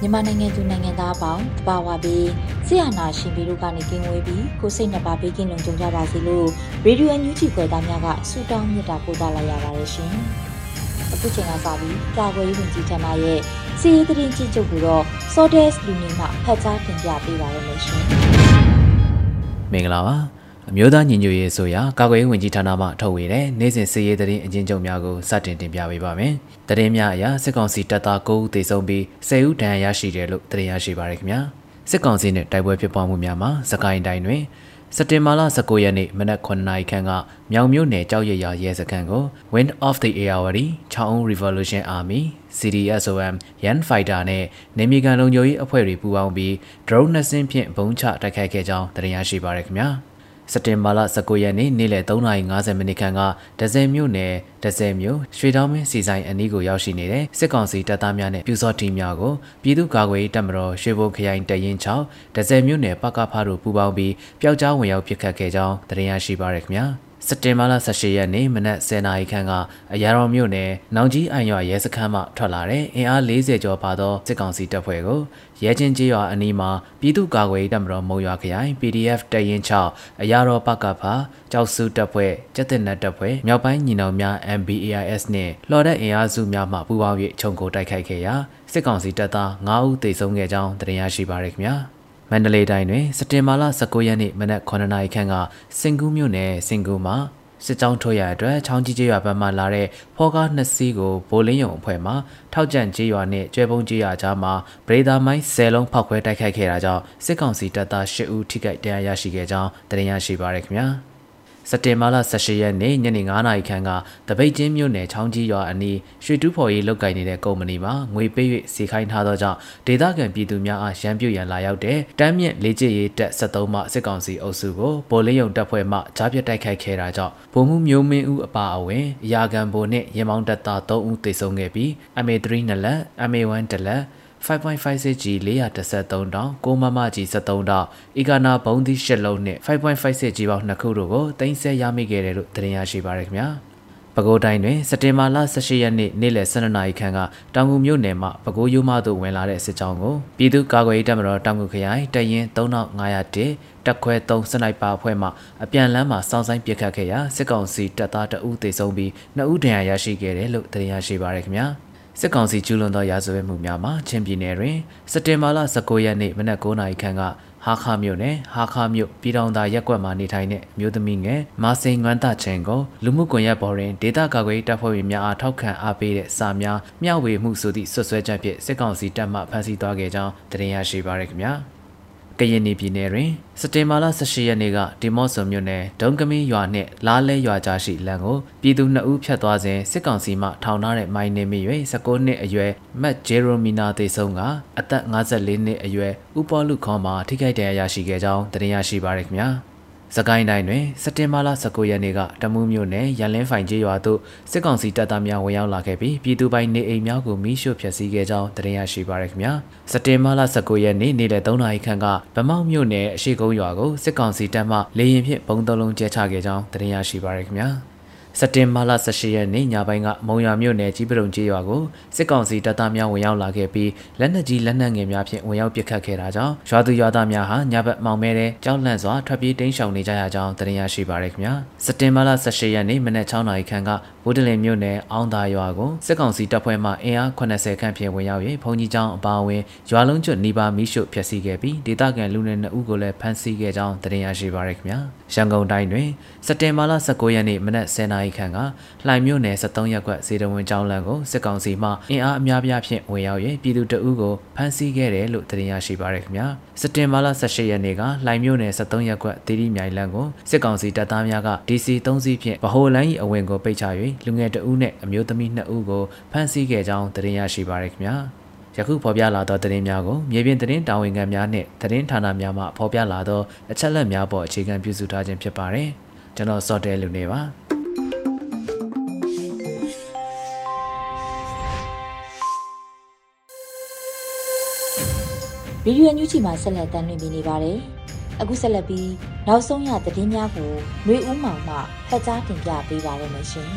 မြန်မာနိုင်ငံသူနိုင်ငံသားအပေါင်းတဘာဝပြီးဆရာနာရှင်ပြီးတို့ကနေကင်းဝေးပြီးကိုစိတ်နှပါဘေးကင်းလုံခြုံကြပါစေလို့ရေဒီယိုအန်ယူဂျီခွဲသားများကဆုတောင်းမြတ်တာပို့သလိုက်ရပါတယ်ရှင်။အခုချိန်ကစပြီးကာကွယ်ရေးဝန်ကြီးဌာနရဲ့စီရေးသတင်းကြီးချုပ်ကိုတော့ Sordes လူနေမှဖတ်ကြားတင်ပြပေးပါရမရှင်။မင်္ဂလာပါ အမျိုးသားညီညွတ်ရေးဆိုရာကာကွယ်ရေးဝန်ကြီးဌာနမှထုတ်ဝေတဲ့နိုင်စဉ်စစ်ရေးသတင်းအကျဉ်းချုပ်များကိုစတင်တင်ပြပေးပါမယ်။သတင်းများအရစစ်ကောင်စီတပ်သား9ဦးသေဆုံးပြီး10ဦးဒဏ်ရာရရှိတယ်လို့သတင်းရရှိပါရခင်ဗျာ။စစ်ကောင်စီနဲ့တိုက်ပွဲဖြစ်ပွားမှုများမှာစကိုင်းတိုင်းတွင်စက်တင်ဘာလ19ရက်နေ့မနက်9နာရီခန့်ကမြောင်မြို့နယ်ကြောက်ရရရဲစခန်းကို Wind of the Airwari ချောင်း Revolution Army CDSOM Yan Fighter နဲ့နေမီကန်လုံခြုံရေးအဖွဲ့တွေပူးပေါင်းပြီး drone နှစ်စင်းဖြင့်ဘုံချတိုက်ခိုက်ခဲ့ကြောင်းသတင်းရရှိပါရခင်ဗျာ။ စက်တင်ဘာလ19ရက်နေ့နေ့လယ်3:50မိနစ်ခန့်ကဒဇယ်မြို့နယ်ဒဇယ်မြို့ရွှေတောင်းမင်းစီဆိုင်အနီးကိုရောက်ရှိနေတဲ့စစ်ကောင်စီတပ်သားများနဲ့ပြူစော့တီများကိုပြည်သူ့ကာကွယ်ရေးတပ်မတော်ရွှေဘုံခရိုင်တရင်6ဒဇယ်မြို့နယ်ပကဖားတို့ပူးပေါင်းပြီးပျောက်ကြားဝင်ရောက်ပစ်ခတ်ခဲ့ကြောင်းသတင်းရရှိပါရခင်ဗျာ။စက်တင်ဘာလ18ရက်နေ့မနက်10:00နာရီခန့်ကအရာတော်မြို့နယ်နောင်ကြီးအံရွာရဲစခန်းမှထွက်လာတဲ့အင်အား40ကျော်ပါသောစစ်ကောင်စီတပ်ဖွဲ့ကို ရဲချင်းကျေးရွာအနီးမှာပြည်သူ့ကာကွယ်ရေးတပ်မတော်မုံရွာခရိုင် PDF တရင်6အရာတော်ပကဖာကြောက်စုတပ်ဖွဲ့ကျက်တင်နတ်တပ်ဖွဲ့မြောက်ပိုင်းညီနောင်များ MBAIS နဲ့လော်ဒက်အင်အားစုများမှပူးပေါင်း၍ခြုံကိုတိုက်ခိုက်ခဲ့ရာစစ်ကောင်စီတပ်သား9ဦးသေဆုံးခဲ့ကြောင်းသတင်းရရှိပါရခင်ဗျာ။မန္တလေးတိုင်းတွင်စက်တင်ဘာလ19ရက်နေ့မနက်9:00နာရီခန့်ကစင်ကူးမြို့နယ်စင်ကူးမှာ စစ်ကြောင်းထိုးရအတွက်ချောင်းကြီးကျေးရွာဘက်မှလာတဲ့ဖောကားနှစ်စီးကိုဗိုလ်လင်းယုံအဖွဲ့မှထောက်ကြန့်ကျေးရွာနဲ့ကျွဲပုံးကျေးရွာကြားမှာဗရေဒါမိုင်း10လုံးဖောက်ခွဲတိုက်ခိုက်ခဲ့တာကြောင့်စစ်ကောင်စီတပ်သား10ဦးထိခိုက်ဒဏ်ရာရရှိခဲ့ကြောင်းသတင်းရရှိပါရခင်ဗျာ။ စက်တင်ဘာလ18ရက်နေ့ညနေ9:00နာရီခန့်ကတပိတ်ချင်းမြို့နယ်ချောင်းကြီးရွာအနီးရွှေတူးဖော်ရေးလုပ်ကိုင်နေတဲ့ကုမ္ပဏီမှာငွေပေး၍စီခိုင်းထားသောကြောင့်ဒေသခံပြည်သူများအားရန်ပြုတ်ရန်လာရောက်တဲ့တမ်းမြင့်လေးကျစ်ရေးတပ်73မှစစ်ကောင်စီအုပ်စုကိုဗိုလ်လေးယုံတပ်ဖွဲ့မှကြားပြတ်တိုက်ခိုက်ခဲ့တာကြောင့်ဗိုလ်မှူးမျိုးမင်းဦးအပါအဝင်အရာခံဗိုလ်နှင့်ရင်မောင်းတပ်သား3ဦးသေဆုံးခဲ့ပြီး MA3 နှစ်လက် MA1 တစ်လက် 5.56G 413တောင်6မမကြီး73တောင်အီဂါနာဘုံသီး၈လုံးနဲ့ 5.56G ပေါင်း2ခုတို့ကိုတင်ဆက်ရမိခဲ့တယ်လို့သတင်းရရှိပါရခင်ဗျာပဲခူးတိုင်းတွင်စက်တင်ဘာလ18ရက်နေ့နေ့လယ်12နာရီခန့်ကတောင်ငူမြို့နယ်မှပဲခူးရိုးမသို့ဝင်လာတဲ့စစ်ကြောင်းကိုပြည်သူ့ကာကွယ်ရေးတပ်မတော်တောင်ငူခရိုင်တရင်3501တက်ခွဲ3စနိုက်ပါအဖွဲ့မှအပြန်လန်းမှာစောင်းဆိုင်ပစ်ခတ်ခဲ့ရာစစ်ကောင်စီတပ်သား2ဦးသေဆုံးပြီး2ဦးဒဏ်ရာရရှိခဲ့တယ်လို့သတင်းရရှိပါရခင်ဗျာ စစ်ကောင်စီကျူးလွန်သောရာဇဝတ်မှုများမှာချင်းပြည်နယ်တွင်စက်တင်ဘာလ19ရက်နေ့မနက်9:00နာရီခန့်ကဟာခါမြို့နယ်ဟာခါမြို့ပြည်တော်သာရက်ကွက်မှာနေထိုင်တဲ့မျိုးသမီးငယ်မာစိန်ငွမ်းတချင်ကိုလူမှုကွန်ရက်ပေါ်တွင်ဒေတာကာကွယ်တပ်ဖွဲ့ဝင်များအားထောက်ခံအားပေးတဲ့စာများမျှဝေမှုဆိုသည့်ဆွဆွဲချက်ဖြင့်စစ်ကောင်စီတပ်မှဖမ်းဆီးသွားခဲ့ကြောင်းတင်ရရှိပါရခင်ဗျာ။ ကရင်ပြည်နယ်တွင်စက်တင်ဘာလ18ရက်နေ့ကဒီမော့ဆွန်မြို့နယ်ဒုံကမင်းရွာနှင့်လားလဲရွာကြားရှိလမ်းကိုပြည်သူ2ဦးဖြတ်သွားစဉ်စစ်ကောင်စီမှထောင်ထားတဲ့မိုင်းနေမိ၍19နှစ်အရွယ်မတ်ဂျေရိုမီနာသေဆုံးကအသက်54နှစ်အရွယ်ဦးပေါ်လူခေါ်မှထိခိုက်ဒဏ်ရာရရှိခဲ့ကြောင်းတင်ရရှိပါရခင်ဗျာ။ စကိုင်းတိုင်းတွင်စက်တင်ဘာလ19ရက်နေ့ကတမူးမြို့နယ်ရန်လင်းဖိုင်ကျေးရွာသို့စစ်ကောင်စီတပ်သားများဝင်ရောက်လာခဲ့ပြီးပြည်သူပိုင်နေအိမ်များကိုမိရှို့ဖျက်ဆီးခဲ့ကြောင်းတင်ရရှိပါရခင်ဗျာစက်တင်ဘာလ19ရက်နေ့နေ့လယ်3နာရီခန့်ကဗမောက်မြို့နယ်အရှိကုန်းရွာကိုစစ်ကောင်စီတပ်မှလေရင်ဖြင့်ဘုံသုံးလုံးကျဲချခဲ့ကြောင်းတင်ရရှိပါရခင်ဗျာ စက်တင်ဘာလ18ရက်နေ့ညပိုင်းကမုံရွာမြို့နယ်ကြီးပရုံကြီးရွာကိုစစ်ကောင်စီတပ်သားများဝင်ရောက်လာခဲ့ပြီးလက်နက်ကြီးလက်နက်ငယ်များဖြင့်ဝင်ရောက်ပစ်ခတ်ခဲ့တာကြောင့်ရွာသူရွာသားများဟာညဘက်မောင်မဲတဲ့ကြောက်လန့်စွာထွက်ပြေးတိမ်းရှောင်နေကြရကြောင်းတင်ရရှိပါရခင်ဗျာစက်တင်ဘာလ18ရက်နေ့မနက်6နာရီခန့်က ဝဒလင်မြို့နယ်အောင်းသာရွာကိုစစ်ကောင်စီတပ်ဖွဲ့မှအင်အား80ခန့်ဖြင့်ဝင်ရောက်၍ဘုံကြီးကျောင်းအပါအဝင်ရွာလုံးကျွတ်နေပါမိရှုဖျက်ဆီးခဲ့ပြီးဒေသခံလူငယ်2ဦးကိုလည်းဖမ်းဆီးခဲ့ကြောင်းသတင်းရရှိပါရခင်ဗျာရန်ကုန်တိုင်းတွင်စက်တင်ဘာလ19ရက်နေ့မနက်10:00နာရီခန့်ကလှိုင်မြို့နယ်73ရပ်ကွက်စေတဝန်ကျောင်းလမ်းကိုစစ်ကောင်စီမှအင်အားအများပြားဖြင့်ဝင်ရောက်၍ပြည်သူတအုပ်ကိုဖမ်းဆီးခဲ့တယ်လို့သတင်းရရှိပါရခင်ဗျာ စက်တင်ဘာလ18ရက်နေ့ကလှိုင်မြို့နယ်73ရပ်ကွက်ဒေဒီမြိုင်လမ်းကိုစစ်ကောင်စီတပ်သားများက DC 3စီးဖြင့်ဗဟိုလမ်း၏အဝင်ကိုပိတ်ချ၍လူငယ်တအုပ်နှင့်အမျိုးသမီး2ဦးကိုဖမ်းဆီးခဲ့ကြောင်းသတင်းရရှိပါရခင်ဗျာယခုဖော်ပြလာသောသတင်းများကိုမြေပြင်သတင်းတာဝန်ခံများနှင့်သတင်းဌာနများမှဖော်ပြလာသောအချက်အလက်များပေါ်အခြေခံပြုစုထားခြင်းဖြစ်ပါတယ်။ကျွန်တော်စောတဲလူနေပါ။ ဗီဒီယိုညူးချီမှာဆက်လက်တင်ပြနေပါတယ်။အခုဆက်လက်ပြီးနောက်ဆုံးရသတင်းများကိုຫນွေဦးမောင်မှဖတ်ကြားတင်ပြပေးပါရမရှင်။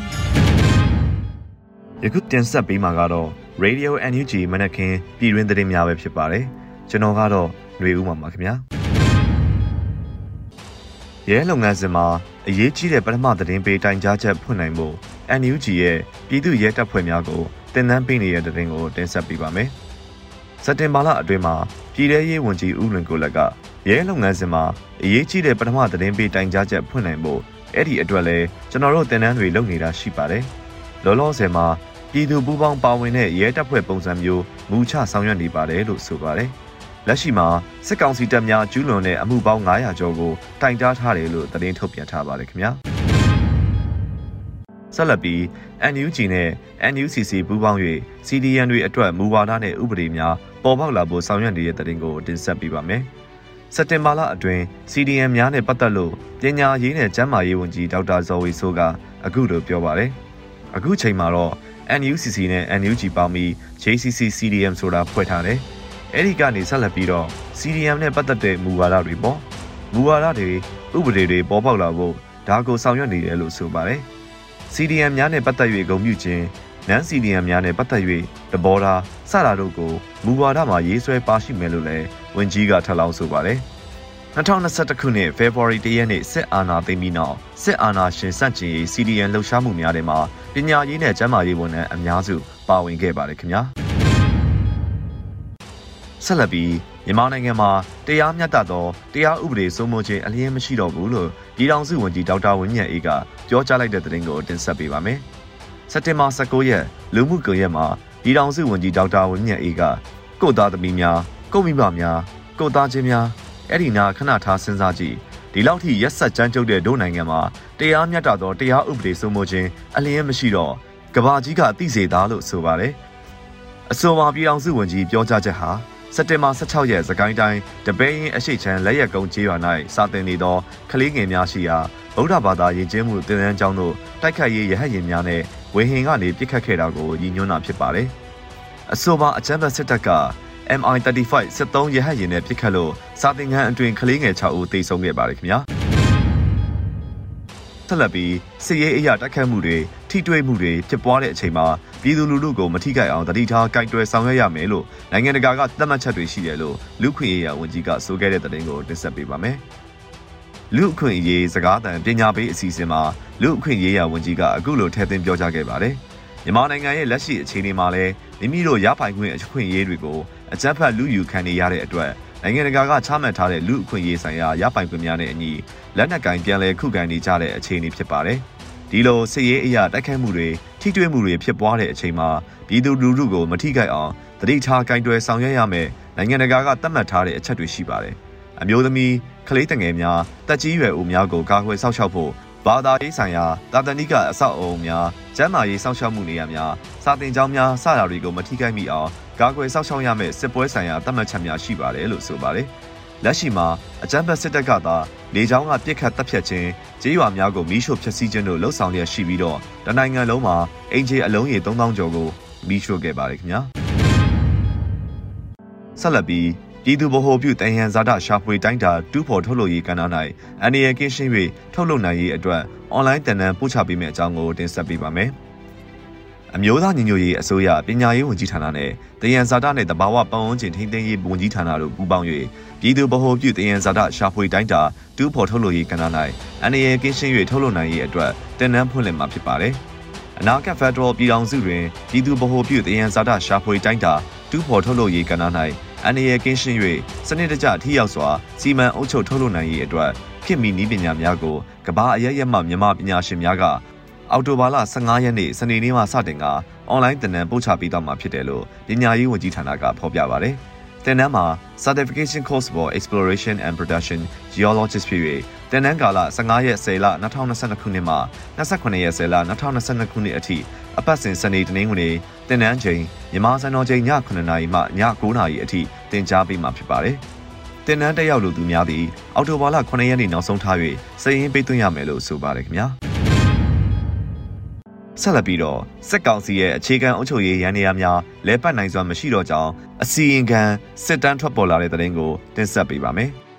ယခုတင်ဆက်ပေးမှာကတော့ Radio NUG မနက်ခင်းပြည်တွင်းသတင်းများပဲဖြစ်ပါတယ်။ကျွန်တော်ကတော့ຫນွေဦးမောင်ပါခင်ဗျာ။ရဲလုပ်ငန်းစဉ်မှာအရေးကြီးတဲ့ပထမသတင်းပေးတိုင်ကြားချက်ဖွင့်နိုင်ဖို့ NUG ရဲ့ပြည်သူ့ရဲတပ်ဖွဲ့များကိုတင်နန်းပေးနေတဲ့သတင်းကိုတင်ဆက်ပေးပါမယ်။ စက်တင်ဘာလအတွင်းမှာပြည်ထရေးဝန်ကြီးဦးလွင်ကိုလက်ကရဲလုပ်ငန်းစဉ်မှာအရေးကြီးတဲ့ပထမသတင်းပေးတိုင်ကြားချက်ဖွင့်နိုင်ဖို့အဲ့ဒီအတွက်လဲကျွန်တော်တို့တင်နန်းတွေလုပ်နေတာရှိပါတယ်။လောလောဆယ်မှာပြည်သူပူးပေါင်းပါဝင်တဲ့ရဲတပ်ဖွဲ့ပုံစံမျိုးမူချဆောင်ရွက်နေပါတယ်လို့ဆိုပါတယ်။လက်ရှိမှာစစ်ကောင်စီတပ်များကျူးလွန်တဲ့အမှုပေါင်း900ကျော်ကိုတိုင်ကြားထားတယ်လို့သတင်းထုတ်ပြန်ထားပါတယ်ခင်ဗျာ။ဆက်လက်ပြီး NUG နဲ့ NUCC ပူးပေါင်း၍ CDN တွေအတွက်မူဝါဒနဲ့ဥပဒေများ ပေါ်ပေါက်လာဖို့ဆောင်ရွက်နေတဲ့တဲ့တင်ကိုတင်ဆက်ပေးပါမယ်။စက်တင်ဘာလအတွင်း CDN များနဲ့ပတ်သက်လို့ပညာရေးနဲ့ကျန်းမာရေးဝန်ကြီးဒေါက်တာဇော်ဝေဆိုးကအခုလိုပြောပါတယ်။အခုချိန်မှာတော့ NUCC နဲ့ NUG ပေါင်းပြီး JCC CDM ဆိုတာဖွဲ့ထားတယ်။အဲဒီကနေဆက်လက်ပြီးတော့ CDM နဲ့ပတ်သက်တဲ့မူဝါဒတွေပေါ့။မူဝါဒတွေဥပဒေတွေပေါ်ပေါက်လာဖို့ဒါကိုဆောင်ရွက်နေတယ်လို့ဆိုပါတယ်။ CDM များနဲ့ပတ်သက်၍ဂုဏ်ပြုခြင်း နန် CDM များနဲ့ပတ်သက်၍တဘောထားစတာတို့ကိုမူဝါဒမှာရေးဆွဲပါရှိမယ်လို့လည်းဝန်ကြီးကထပ်လောင်းဆိုပါတယ်2021ခုနှစ် February 1ရက်နေ့စစ်အာဏာသိမ်းပြီးနောက်စစ်အာဏာရှင်စန့်ကျင်ရေး CDN လှုပ်ရှားမှုများထဲမှာပညာရေးနဲ့ကျန်းမာရေးဝန်ထမ်းအများစုပါဝင်ခဲ့ပါတယ်ခင်ဗျာဆက်လက်ပြီးမြန်မာနိုင်ငံမှာတရားမျှတသောတရားဥပဒေစိုးမိုးခြင်းအလျင်းမရှိတော့ဘူးလို့ပြည်ထောင်စုဝန်ကြီးဒေါက်တာဝင်းမြတ်အေးကပြောကြားလိုက်တဲ့သတင်းကိုတင်ဆက်ပေးပါမယ်။ စက်တင်ဘာ19ရက်လူမှုကွန်ရက်မှာပြည်ထောင်စုဝန်ကြီးဒေါက်တာဝင်းမြတ်အေးကကိုသားသမီးများကိုမိဘများကိုသားချင်းများအဲ့ဒီနာခဏထားစဉ်းစားကြည့်ဒီလောက်ထိရက်ဆက်ကြမ်းကြုတ်တဲ့ဒို့နိုင်ငံမှာတရားမျှတသောတရားဥပဒေစိုးမိုးခြင်းအလျင်းမရှိတော့ကဘာကြီးကအသိစေသားလို့ဆိုပါတယ်။အဆိုပါပြည်အောင်စုဝန်ကြီးပြောကြားချက်ဟာစက်တင်ဘာ16ရက်စကိုင်းတိုင်းတပင်းရင်အရှိချမ်းလက်ရက်ကုန်းကျေးရွာ၌စာတင်နေသောကလေးငယ်များရှိရာဗုဒ္ဓဘာသာယဉ်ကျေးမှုသင်တန်းကျောင်းတို့တိုက်ခတ်ရေးရဟတ်ယာဉ်များနဲ့ ဝေဟင်ကနေပြစ်ခတ်ခဲ့တာကိုရည်ညွှန်းတာဖြစ်ပါတယ်။အဆိုပါအကြမ်းဖက်စစ်တပ်က MI35 စစ်သုံးရဟတ်ယာဉ်နဲ့ပြစ်ခတ်လို့စာတင်ခန်းအတွင်ကလေးငယ်6ဦးသေဆုံးခဲ့ပါတယ်ခင်ဗျာ။ဆက်လက်ပြီးစစ်ရေးအရာတိုက်ခတ်မှုတွေထိတွေ့မှုတွေဖြစ်ပွားတဲ့အချိန်မှာပြည်သူလူထုကိုမထိခိုက်အောင်တတိထားကင်တွယ်ဆောင်ရွက်ရမယ်လို့နိုင်ငံတကာကသတ်မှတ်ချက်တွေရှိတယ်လို့လူခွင့်ရေးရာဝန်ကြီးကဆိုခဲ့တဲ့သတင်းကိုတင်ဆက်ပေးပါမယ်။ လူအခွင့်အရေးစကားသံပညာပေးအစီအစဉ်မှာလူအခွင့်အရေးရာဝန်ကြီးကအခုလိုထည့်သွင်းပြောကြားခဲ့ပါတယ်။မြန်မာနိုင်ငံရဲ့လက်ရှိအခြေအနေမှာလည်းမိမိတို့ရပိုင်ခွင့်အခွင့်အရေးတွေကိုအကြမ်းဖက်လူယူခံနေရတဲ့အတွက်နိုင်ငံတကာကချမှတ်ထားတဲ့လူအခွင့်အရေးဆိုင်ရာရပိုင်ခွင့်များနဲ့အညီလက်နက်ကင်ပြန်လည်ခုခံနေကြတဲ့အခြေအနေဖြစ်ပါတယ်။ဒီလိုစစ်ရေးအရာတိုက်ခိုက်မှုတွေထိတွေ့မှုတွေဖြစ်ပွားတဲ့အချိန်မှာပြည်သူလူထုကိုမထိခိုက်အောင်တတိထားကင်တွယ်ဆောင်ရွက်ရမယ်နိုင်ငံတကာကသတ်မှတ်ထားတဲ့အချက်တွေရှိပါတယ်။ အမျိုးသမီးကလေးတငယ်များတက်ကြီးရွယ်ဦးများကိုကာကွယ်စောင့်ရှောက်ဖို့ဘာသာရေးဆိုင်ရာတာတဏိကအဆောက်အအုံများကျန်းမာရေးစောင့်ရှောက်မှုနေရာများစာသင်ကျောင်းများစတာတွေကိုမထိခိုက်မိအောင်ကာကွယ်စောင့်ရှောက်ရမယ့်စစ်ပွဲဆိုင်ရာသတ်မှတ်ချက်များရှိပါတယ်လို့ဆိုပါတယ်။လက်ရှိမှာအကြမ်းဖက်စစ်တပ်ကသာလေကြောင်းကပြစ်ခတ်တပ်ဖြတ်ခြင်းကြေးရွာများကိုမီးရှို့ဖျက်ဆီးခြင်းတို့လှုပ်ဆောင်လျက်ရှိပြီးတော့တနိုင်ငံလုံးမှာအင်ဂျီအလုံးရေ3000ကျော်ကိုမီးရှို့ခဲ့ပါတယ်ခင်ဗျာဆက်လက်ပြီး ပြည်သူဗဟိုပြုတန်ရန်ဇာတာရှာဖွေတိုင်းတာတူးဖော်ထုတ်လုပ်ရေးကဏ္ဍ၌အန်ရီယကင်းရှင်း၍ထုတ်လုပ်နိုင်ရေးအတွက်အွန်လိုင်းတန်တန်းပို့ချပေးမယ့်အကြောင်းကိုတင်ဆက်ပေးပါမယ်။အမျိုးသားညီညွတ်ရေးအစိုးရပညာရေးဝန်ကြီးဌာနနဲ့တယံဇာတာနဲ့တဘာဝပတ်ဝန်းကျင်ထိန်းသိမ်းရေးဝန်ကြီးဌာနတို့ပူးပေါင်း၍ပြည်သူဗဟိုပြုတယံဇာတာရှာဖွေတိုင်းတာတူးဖော်ထုတ်လုပ်ရေးကဏ္ဍ၌အနေရကင်းရှင်း၍ထုတ်လုပ်နိုင်ရေးအတွက်တင်နန်းဖွင့်လှစ်မှာဖြစ်ပါတယ်။အနာဂတ်ဖက်ဒရယ်ပြည်ထောင်စုတွင်ပြည်သူဗဟိုပြုတယံဇာတာရှာဖွေတိုင်းတာတူးဖော်ထုတ်လုပ်ရေးကဏ္ဍ၌ အန္တရာယ်ကင်းရှင်း၍စနစ်တကျထိရောက်စွာစီမံအုပ်ချုပ်ထုတ်လုပ်နိုင်ရေးအတွက်ခေတ်မီနည်းပညာများကိုကမ္ဘာအရရက်မှမြန်မာပညာရှင်များကအော်တိုဘာလ15ရက်နေ့စနေနေ့မှစတင်ကအွန်လိုင်းသင်တန်းပို့ချပေးသွားမှာဖြစ်တယ်လို့ပညာရေးဝန်ကြီးဌာနကဖော်ပြပါတယ်။သင်တန်းမှာ Certification Course for Exploration and Production Geologist ဖြစ်၍သင်တန်းကာလ15ရက်10လ2022ခုနှစ်မှ28ရက်10လ2022ခုနှစ်အထိ အပတ်စဉ်စနေတနင်္ဂနွေတင်နန်းချိန်မြန်မာစံတော်ချိန်ည9:00နာရီမှည9:00နာရီအထိတင် जा ပေးမှာဖြစ်ပါတယ်။တင်နန်းတက်ရောက်လူသူများသည်အော်တိုဘာလ9ရက်နေ့နောက်ဆုံးထား၍စည်ရင်းပေးသွင်းရမယ်လို့ဆိုပါတယ်ခင်ဗျာ။ဆက်လက်ပြီးတော့စက်ကောင်စီရဲ့အခြေခံအုပ်ချုပ်ရေးရန်နေရာများလဲပတ်နိုင်စွာမရှိတော့ကြောင်းအစီရင်ခံစစ်တမ်းထွက်ပေါ်လာတဲ့သတင်းကိုတင်ဆက်ပေးပါမယ်။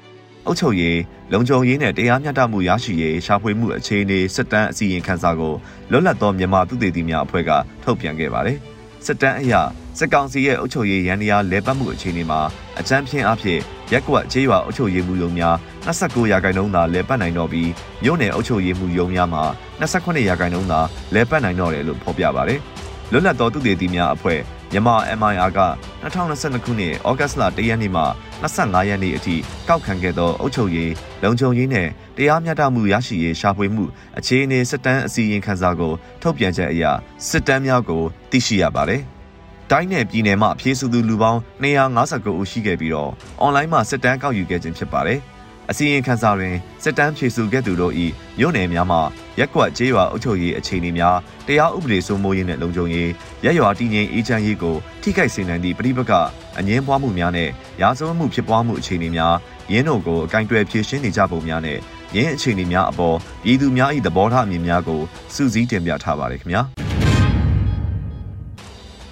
အုပ်ချုပ်ရေးလုံခြုံရေးနဲ့တရားမျှတမှုရရှိရေးရှာဖွေမှုအခြေအနေစစ်တမ်းအစီရင်ခံစာကိုလွတ်လပ်သောမြန်မာသူတေသီများအဖွဲ့ကထုတ်ပြန်ခဲ့ပါတယ်။စစ်တမ်းအရစစ်ကောင်စီရဲ့အုပ်ချုပ်ရေးရန်တရားလဲပတ်မှုအခြေအနေမှာအကြမ်းဖျင်းအဖြစ်ရက်ကွက်ခြေရွာအုပ်ချုပ်ရေးမှုရုံများ29ရာခိုင်နှုန်းသာလဲပတ်နိုင်တော့ပြီးမြို့နယ်အုပ်ချုပ်ရေးမှုရုံများမှာ28ရာခိုင်နှုန်းသာလဲပတ်နိုင်တော့တယ်လို့ဖော်ပြပါတယ်။လွတ်လပ်သောသူတေသီများအဖွဲ့ မြန်မာ MIR က2022ခုနှစ်ဩဂတ်စ်လ1ရက်နေ့မှ25ရက်နေ့အထိကောက်ခံခဲ့သောအုပ်ချုပ်ရေးလုံခြုံရေးနဲ့တရားမျှတမှုရရှိရေးရှာဖွေမှုအခြေအနေစစ်တမ်းအစီရင်ခံစာကိုထုတ်ပြန်ချက်အရစစ်တမ်းများကိုသိရှိရပါတယ်။တိုင်းနယ်ပြည်နယ်မှဖြည့်ဆူသူလူပေါင်း259ဦးရှိခဲ့ပြီးတော့အွန်လိုင်းမှာစစ်တမ်းကောက်ယူခဲ့ခြင်းဖြစ်ပါတယ်။ အစီရင်ခံစာတွင်စစ်တမ်းဖြေစုခဲ့သူတို့၏မြို့နယ်များမှရက်ကွက်ကျေးရွာအုပ်ချုပ်ရေးအခြေအနေများတရားဥပဒေစိုးမိုးရေးနှင့်လုံခြုံရေးရက်ရွာတည်ငြိမ်အေးချမ်းရေးကိုထိခိုက်စေနိုင်သည့်ပြည်ပကအငင်းပွားမှုများနဲ့ရာဇဝတ်မှုဖြစ်ပွားမှုအခြေအနေများရင်းတို့ကိုအကင်တွယ်ဖြေရှင်းနေကြပုံများနဲ့ရင်းအခြေအနေများအပေါ်ပြည်သူများ၏သဘောထားအမြင်များကိုစုစည်းတင်ပြထားပါတယ်ခင်ဗျာ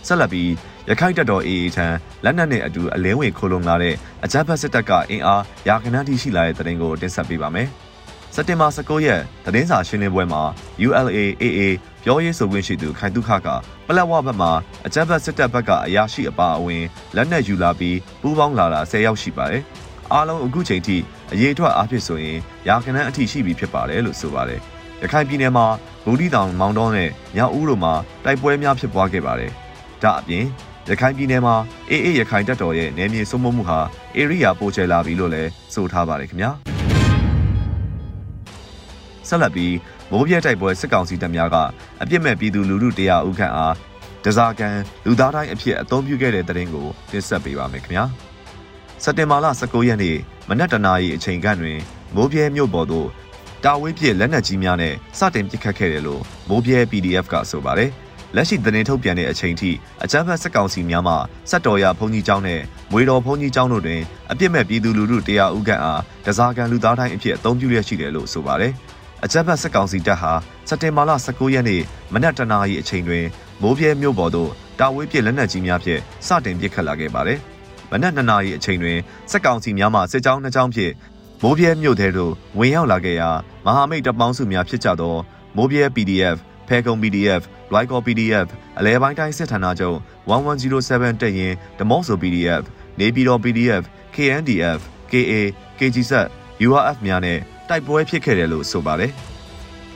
ဆက်လက်ပြီး ရခိုင်တပ်တော် AA ထံလက်နက်နဲ့အတူအလင်းဝင်ခိုးလုံလာတဲ့အကြမ်းဖက်စစ်တပ်ကအင်အားရာခဏတိရှိလာတဲ့တဲ့တင်ကိုတင်ဆက်ပေးပါမယ်။စက်တင်ဘာ19ရက်သတင်းစာရှင်းလင်းပွဲမှာ ULA-AA ပြောရေးဆိုခွင့်ရှိသူခိုင်တုခကပလက်ဝဘက်မှာအကြမ်းဖက်စစ်တပ်ဘက်ကအရာရှိအပါအဝင်လက်နက်ယူလာပြီးပူးပေါင်းလာတာ10ယောက်ရှိပါတယ်။အားလုံးအခုချိန်ထိအရေးအတွက်အားဖြင့်ဆိုရင်ရာခဏအထိရှိပြီဖြစ်ပါတယ်လို့ဆိုပါတယ်။ရခိုင်ပြည်နယ်မှာဘူဒီတောင်မောင်တော်နဲ့ညောင်ဦးတို့မှာတိုက်ပွဲများဖြစ်ပွားခဲ့ပါတယ်။ဒါအပြင် ရခိုင်ပြည်နယ်မှာအေးအေးရခိုင်တပ်တော်ရဲ့နယ်မြေစိုးမိုးမှုဟာဧရိယာပိုကျယ်လာပြီလို့လည်းဆိုထားပါတယ်ခင်ဗျာဆက်လက်ပြီးမိုးပြဲတိုက်ပွဲစစ်ကောင်စီတပ်များကအပြစ်မဲ့ပြည်သူလူထုတရားဥခန့်အားတစားကန်လူသားတိုင်းအဖြစ်အသုံးပြုခဲ့တဲ့တဲ့ရင်ကိုတင်ဆက်ပေးပါမယ်ခင်ဗျာစက်တင်ဘာလ19ရက်နေ့မနက်တနာရီအချိန်ခန့်တွင်မိုးပြဲမြို့ပေါ်သို့တာဝေးပြည့်လက်နက်ကြီးများနဲ့စတင်ပစ်ခတ်ခဲ့တယ်လို့မိုးပြဲ PDF ကဆိုပါတယ်။ လက်ရှိသတင်းထုတ်ပြန်တဲ့အချိန်ထိအကြမ်းဖက်စစ်ကောင်စီများမှစက်တော်ရဘုံကြီးကျောင်းနဲ့မွေတော်ဘုံကြီးကျောင်းတို့တွင်အပြစ်မဲ့ပြည်သူလူထုတရားဥကန်အားတစားကန်လူသားတိုင်းအဖြစ်အသုံးပြုရရှိတယ်လို့ဆိုပါတယ်။အကြမ်းဖက်စစ်ကောင်စီတပ်ဟာစက်တင်ဘာလ19ရက်နေ့မနက်တနာရီအချိန်တွင်မိုးပြဲမြို့ပေါ်သို့တာဝေးပြစ်လက်နက်ကြီးများဖြင့်စတင်ပစ်ခတ်လာခဲ့ပါတယ်။မနက်2နာရီအချိန်တွင်စစ်ကောင်စီများမှစစ်ကြောင်းနှစ်ကြောင်းဖြင့်မိုးပြဲမြို့ထဲသို့ဝင်ရောက်လာခဲ့ရာမဟာမိတ်တပ်ပေါင်းစုများဖြစ်ကြသောမိုးပြဲ PDF ဖဲကုံ PDF Lycor PDF အလဲပိုင်းတိုင်းစစ်ဌာနချုပ်1107တက်ရင်ဒမော့ဆို PDF နေပြည်တော် PDF KNDF KA KGZ URF များနဲ့တိုက်ပွဲဖြစ်ခဲ့တယ်လို့ဆိုပါတယ်။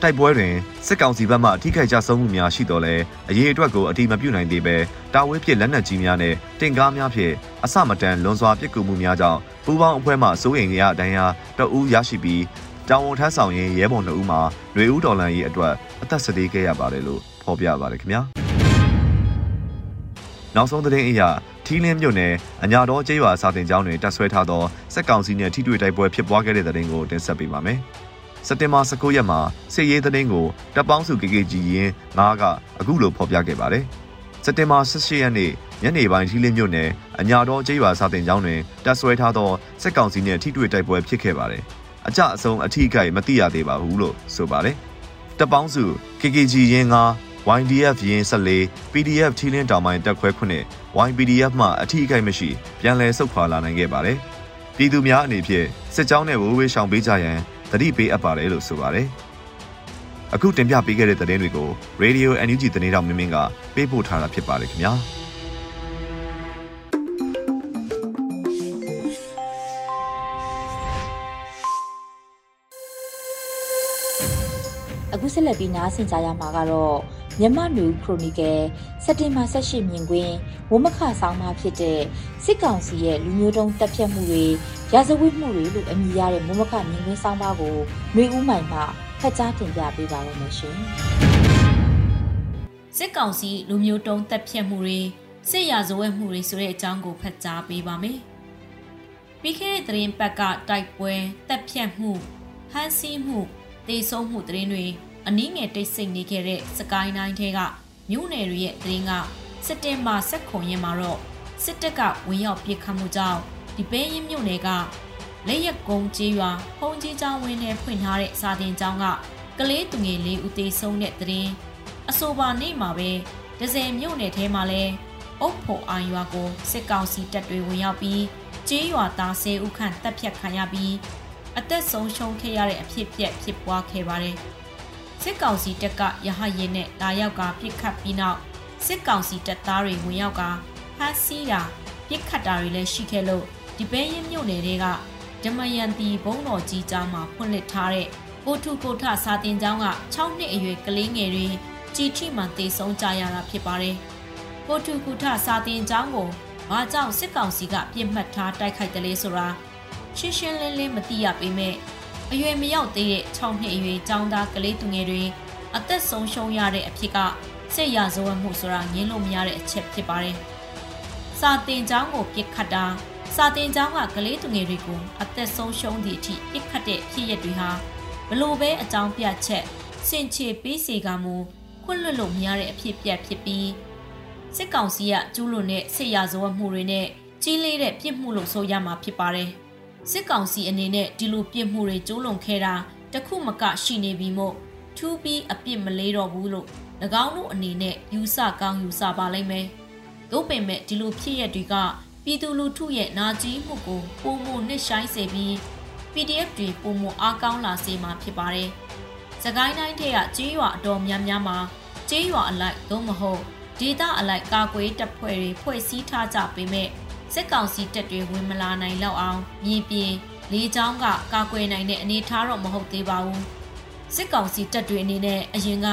တိုက်ပွဲတွင်စစ်ကောင်စီဘက်မှအထိခိုက်ကြဆုံးမှုများရှိတော်လဲအရေးအတွက်ကိုအတိမပြုနိုင်သေးပဲတာဝဲဖြစ်လက်နက်ကြီးများနဲ့တင်ကားများဖြင့်အစမတန်လွန်စွာပစ်ကူမှုများကြောင့်ပူးပေါင်းအဖွဲ့မှစိုးရိမ်ရတဲ့အတိုင်းအတအူးရရှိပြီးတောင်ဝန်ထမ်းဆောင်ရင်ရဲဘော်2ဦးမှာຫນွေဦးဒေါ်လာရေးအတွက် အသက်ဆက်သေးခဲ့ရပါတယ်လို့ဖော်ပြပါတယ်ခင်ဗျာနောက်ဆုံးသတင်းအရထီးလင်းမြို့နယ်အညာတော်ကျေးရွာစာတင်ကျောင်းတွင်တပ်ဆွဲထားသောစက်ကောင်စီနှင့်ထိတွေ့တိုက်ပွဲဖြစ်ပွားခဲ့တဲ့သတင်းကိုတင်ဆက်ပေးပါမယ်စက်တင်ဘာ19ရက်မှာစစ်ရေးသတင်းကိုတပ်ပေါင်းစု KKG ရင်း9ကအခုလိုဖော်ပြခဲ့ပါတယ်စက်တင်ဘာ18ရက်နေ့ညနေပိုင်းထီးလင်းမြို့နယ်အညာတော်ကျေးရွာစာတင်ကျောင်းတွင်တပ်ဆွဲထားသောစက်ကောင်စီနှင့်ထိတွေ့တိုက်ပွဲဖြစ်ခဲ့ပါတယ်အကြအဆုံးအထီးကိုက်မသိရသေးပါဘူးလို့ဆိုပါတယ် တပ်ပေါင်းစု KKG ရင်း9 YDF ရင်း14 PDF ထီလင်းတောင်ပိုင်းတက်ခွဲ9 YPDF မှအထီးအခိုက်မရှိပြန်လည်ဆုတ်ခွာလာနိုင်ခဲ့ပါတယ်။ပြည်သူများအနေဖြင့်စစ်ကြောင်းနဲ့ဝေးဝေးရှောင်ပေးကြရန်တတိပေးအပ်ပါတယ်လို့ဆိုပါတယ်။အခုတင်ပြပေးခဲ့တဲ့သတင်းတွေကို Radio NUG သတင်းတော်မင်းမင်းကပေးပို့ထားတာဖြစ်ပါတယ်ခင်ဗျာ။ အခုဆက်လက်ပြီးနားဆင်ကြရမှာကတော့မြမနူခရိုနီကယ်စက်တင်ဘာ18မြင်ကွင်းဝမခဆောင်မှာဖြစ်တဲ့စစ်ကောင်စီရဲ့လူမျိုးတုံးတပ်ဖြတ်မှုတွေရာဇဝတ်မှုတွေလို့အမည်ရတဲ့ဝမခမြင်ကွင်းဆောင်ပါကိုနှွေဦးမိုင်မှဖတ်ကြားတင်ပြပေးပါရမရှင်စစ်ကောင်စီလူမျိုးတုံးတပ်ဖြတ်မှုတွေစစ်ရာဇဝတ်မှုတွေဆိုတဲ့အကြောင်းကိုဖတ်ကြားပေးပါမယ်ပြီးခဲ့တဲ့သတင်းပတ်ကတိုက်ပွဲတပ်ဖြတ်မှုဟန်စီမှုတေဆုံးမှုသတင်းတွေ အနည်းငယ်တိတ်ဆိတ်နေခဲ့တဲ့စကိုင်းတိုင်းထဲကမြို့နယ်တွေရဲ့သတင်းကစက်တင်ဘာ16ရက်မှာတော့စစ်တပ်ကဝင်ရောက်ပစ်ခတ်မှုကြောင့်ဒီပဲရင်မြို့နယ်ကလက်ရက်ကုန်းကျေးရွာဖုန်ကြီးကျောင်းဝင်းထဲဖွင့်ထားတဲ့စာတင်ကျောင်းကကလေးသူငယ်လေးဦးသေးဆုံးတဲ့သတင်းအဆိုပါနေ့မှာပဲဒဇယ်မြို့နယ်ထဲမှာလဲအုတ်ဖို့အာရွာကိုစစ်ကောင်စီတပ်တွေဝင်ရောက်ပြီးကျေးရွာသား၁၀ဦးခန့်တပ်ဖြတ်ခံရပြီးအသက်ဆုံးရှုံးခဲ့ရတဲ့အဖြစ်ပြက်ဖြစ်ပွားခဲ့ပါတယ်။ စစ်ကောင်စီတပ်ကရဟရင်နဲ့လာရောက်ကပြစ်ခတ်ပြီးနောက်စစ်ကောင်စီတပ်သားတွေဝင်ရောက်ကဖမ်းဆီးတာပြစ်ခတ်တာတွေလည်းရှိခဲ့လို့ဒီပဲရင်မြို့နယ်တွေကဓမယန်တီဘုံတော်ကြီးကြားမှာဖွင့်လှစ်ထားတဲ့ကိုထုကိုထစာတင်ကျောင်းက6နှစ်အရွယ်ကလေးငယ်တွေကြီးထိမှတေဆုံးကြရတာဖြစ်ပါတယ်။ကိုထုကိုထစာတင်ကျောင်းကိုဘာကြောင့်စစ်ကောင်စီကပြစ်မှတ်ထားတိုက်ခိုက်တယ်လဲဆိုတာရှင်းရှင်းလင်းလင်းမသိရပေမဲ့ အရွယ်မရောက်သေးတဲ့6နှစ်အရွယ်ចောင်းသားကလေးသူငယ်တွေအသက်ဆုံးရှုံးရတဲ့အဖြစ်ကစစ်ရာဇဝတ်မှုဆိုတာငင်းလို့မရတဲ့အချက်ဖြစ်ပါတယ်။စာတင်ကျောင်းကိုပြစ်ခတ်တာစာတင်ကျောင်းကကလေးသူငယ်တွေကိုအသက်ဆုံးရှုံးသည့်အထိပြစ်ခတ်တဲ့ဖြစ်ရပ်တွေဟာဘလို့ပဲအကြောင်းပြချက်စင်ချေပေးစီကမူခွင့်လွတ်လို့မရတဲ့အဖြစ်ပြက်ဖြစ်ပြီးစစ်ကောင်စီကကျူးလွန်တဲ့စစ်ရာဇဝတ်မှုတွေနဲ့ကြီးလေးတဲ့ပြစ်မှုလို့ဆိုရမှာဖြစ်ပါတယ်။ စစ်ကောင်စီအနေနဲ့ဒီလိုပြစ်မှုတွေကျူးလွန်ခဲ့တာတခုမကရှိနေပြီမို့ထူးပြီးအပြစ်မလေးတော့ဘူးလို့၎င်းတို့အနေနဲ့ယူဆကောင်းယူဆပါလိမ့်မယ်။သို့ပင်မဲ့ဒီလိုဖြစ်ရက်တွေကပြည်သူလူထုရဲ့နာကြီးမှုကိုပုံမနစ်ဆိုင်စေပြီး PDF တွေပုံမအားကောင်းလာစေမှာဖြစ်ပါတယ်။စကိုင်းတိုင်းထဲကကြေးရွာအတော်များများမှာကြေးရွာအလိုက်သို့မဟုတ်ဒေသအလိုက်ကာကွယ်တပ်ဖွဲ့တွေဖွဲ့စည်းထားကြပေမဲ့ စစ်ကောင်စီတပ်တွေဝင်မလာနိုင်လောက်အောင်မြေပြင်လေးချောင်းကကာကွယ်နိုင်တဲ့အနေအထားတော့မဟုတ်သေးပါဘူးစစ်ကောင်စီတပ်တွေအနေနဲ့အရင်က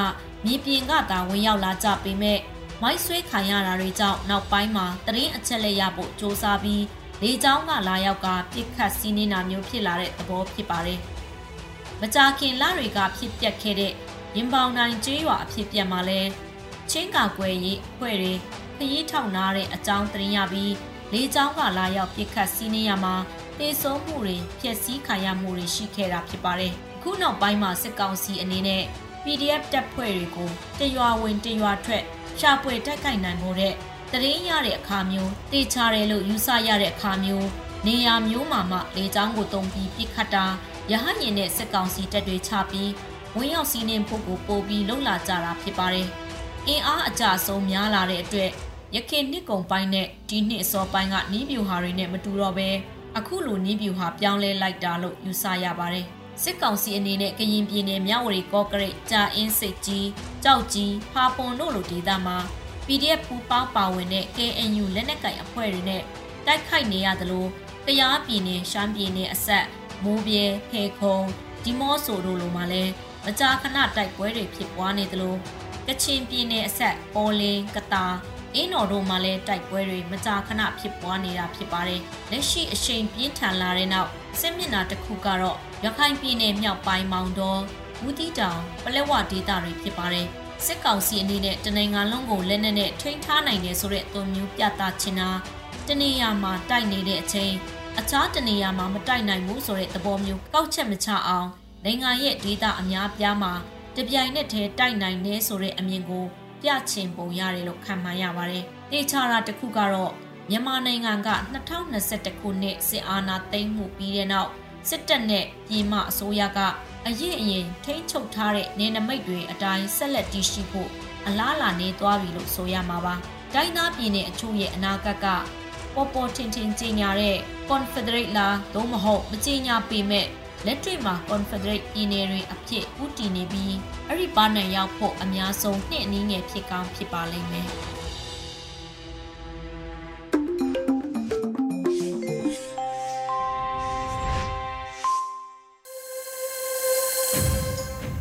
မြေပြင်ကသာဝင်ရောက်လာကြပေမဲ့မိုက်ဆွဲခံရတာတွေကြောင့်နောက်ပိုင်းမှာတရင်အချက်လက်ရဖို့စ조사ပြီးလေချောင်းကလာရောက်ကပြစ်ခတ်စီးနေတာမျိုးဖြစ်လာတဲ့သဘောဖြစ်ပါတယ်မကြာခင်လတွေကဖြစ်ပျက်ခဲ့တဲ့ရင်ပေါင်တိုင်းကျေးရွာအဖြစ်ပြက်မှာလဲချင်းကာကွယ်ရေးအဖွဲ့တွေခရီးထောက်နာတဲ့အကြောင်းသတင်းရပြီး လေကြောင်းကလာရောက်ပြစ်ခတ်စီးနေရမှာတေဆုံးမှုတွေဖျက်ဆီးခံရမှုတွေရှိခဲ့တာဖြစ်ပါတယ်။ခုနောက်ပိုင်းမှာစစ်ကောင်စီအနေနဲ့ PDF တပ်ဖွဲ့တွေကိုတရွာဝင်တရွာထွက်ရှာဖွေတိုက်ခိုက်နိုင်ဖို့တဲ့တရင်ရတဲ့အခါမျိုးတေချတယ်လို့ယူဆရတဲ့အခါမျိုးနေရာမျိုးမှာမှလေကြောင်းကိုတုံပြီးပြစ်ခတ်တာရဟညင်တဲ့စစ်ကောင်စီတပ်တွေချပြီးဝင်ရောက်စီးနှင်ဖို့ကိုပို့ပြီးလှုပ်လာကြတာဖြစ်ပါတယ်။အင်အားအကျဆုံးများလာတဲ့အတွက် ရခင်နှစ်ကုန်ပိုင်းနဲ့ဒီနှစ်အစောပိုင်းကနီးပြူဟာတွေနဲ့မတူတော့ဘဲအခုလိုနီးပြူဟာပြောင်းလဲလိုက်တာလို့ယူဆရပါတယ်စစ်ကောင်စီအနေနဲ့ကရင်ပြည်နယ်မြဝတီကော့ကရိတ်ကြာအင်းစိတ်ကြီးကြောက်ကြီးဖာပွန်တို့လိုဒေသမှာ PDF ပူပေါင်းပါဝင်တဲ့ KNU လက်နက်ကိုင်အဖွဲ့တွေနဲ့တိုက်ခိုက်နေရသလိုတရားပြည်နယ်ရှမ်းပြည်နယ်အဆက်မိုးပြဲဖေခုံဒီမော့ဆိုတို့လိုမှာလဲမကြာခဏတိုက်ပွဲတွေဖြစ်ပွားနေသလိုကချင်ပြည်နယ်အဆက်ပေါ်လင်းကတာ အင်းတော်တို့မှာလည်းတိုက်ပွဲတွေမကြာခဏဖြစ်ပွားနေတာဖြစ်ပါတယ်။လက်ရှိအချိန်ပြင်းထန်လာတဲ့နောက်စစ်မျက်နှာတစ်ခုကတော့ရခိုင်ပြည်နယ်မြောက်ပိုင်းမောင်တော်ဦးတီတောင်ပလက်ဝဒေသတွေဖြစ်ပါတယ်။စစ်ကောင်စီအနေနဲ့တနင်္ဂနွေလုံးကိုလက်နက်နဲ့ထိန်းထားနိုင်တယ်ဆိုတဲ့သွမျိုးပြသချင်တာတနေရာမှာတိုက်နေတဲ့အချိန်အခြားတနေရာမှာမတိုက်နိုင်ဘူးဆိုတဲ့သဘောမျိုးကောက်ချက်မချအောင်နိုင်ငံရဲ့ဒေသအများပြားမှာတပြိုင်နက်တည်းတိုက်နိုင်နေဆိုတဲ့အမြင်ကို ပြချင်ပုံရတယ်လို့ခံမှန်းရပါတယ်။တေချာတာတစ်ခုကတော့မြန်မာနိုင်ငံက2021ခုနှစ်စစ်အာဏာသိမ်းမှုပြီးတဲ့နောက်စစ်တပ်နဲ့ပြည်မအစိုးရကအရင်အရင်ထိန်းချုပ်ထားတဲ့နေနမိတ်တွေအတိုင်းဆက်လက်တည်ရှိဖို့အလားလာနေသွားပြီလို့ဆိုရမှာပါ။တိုင်းသားပြည်နယ်အချို့ရဲ့အနာဂတ်ကပေါ်ပေါ်ထင်ထင်ကြီးညာတဲ့ Confederate လားသို့မဟုတ်မကြီးညာပေမဲ့ လက်တွေ့မှာ Confederate ပြည်နယ်တွေအဖြစ်ဦးတည်နေပြီးအဲ့ဒီပါနယ်ရောက်ဖို့အများဆုံးနှစ်အနည်းငယ်ဖြစ်ကောင်းဖြစ်ပါလိမ့်မယ်။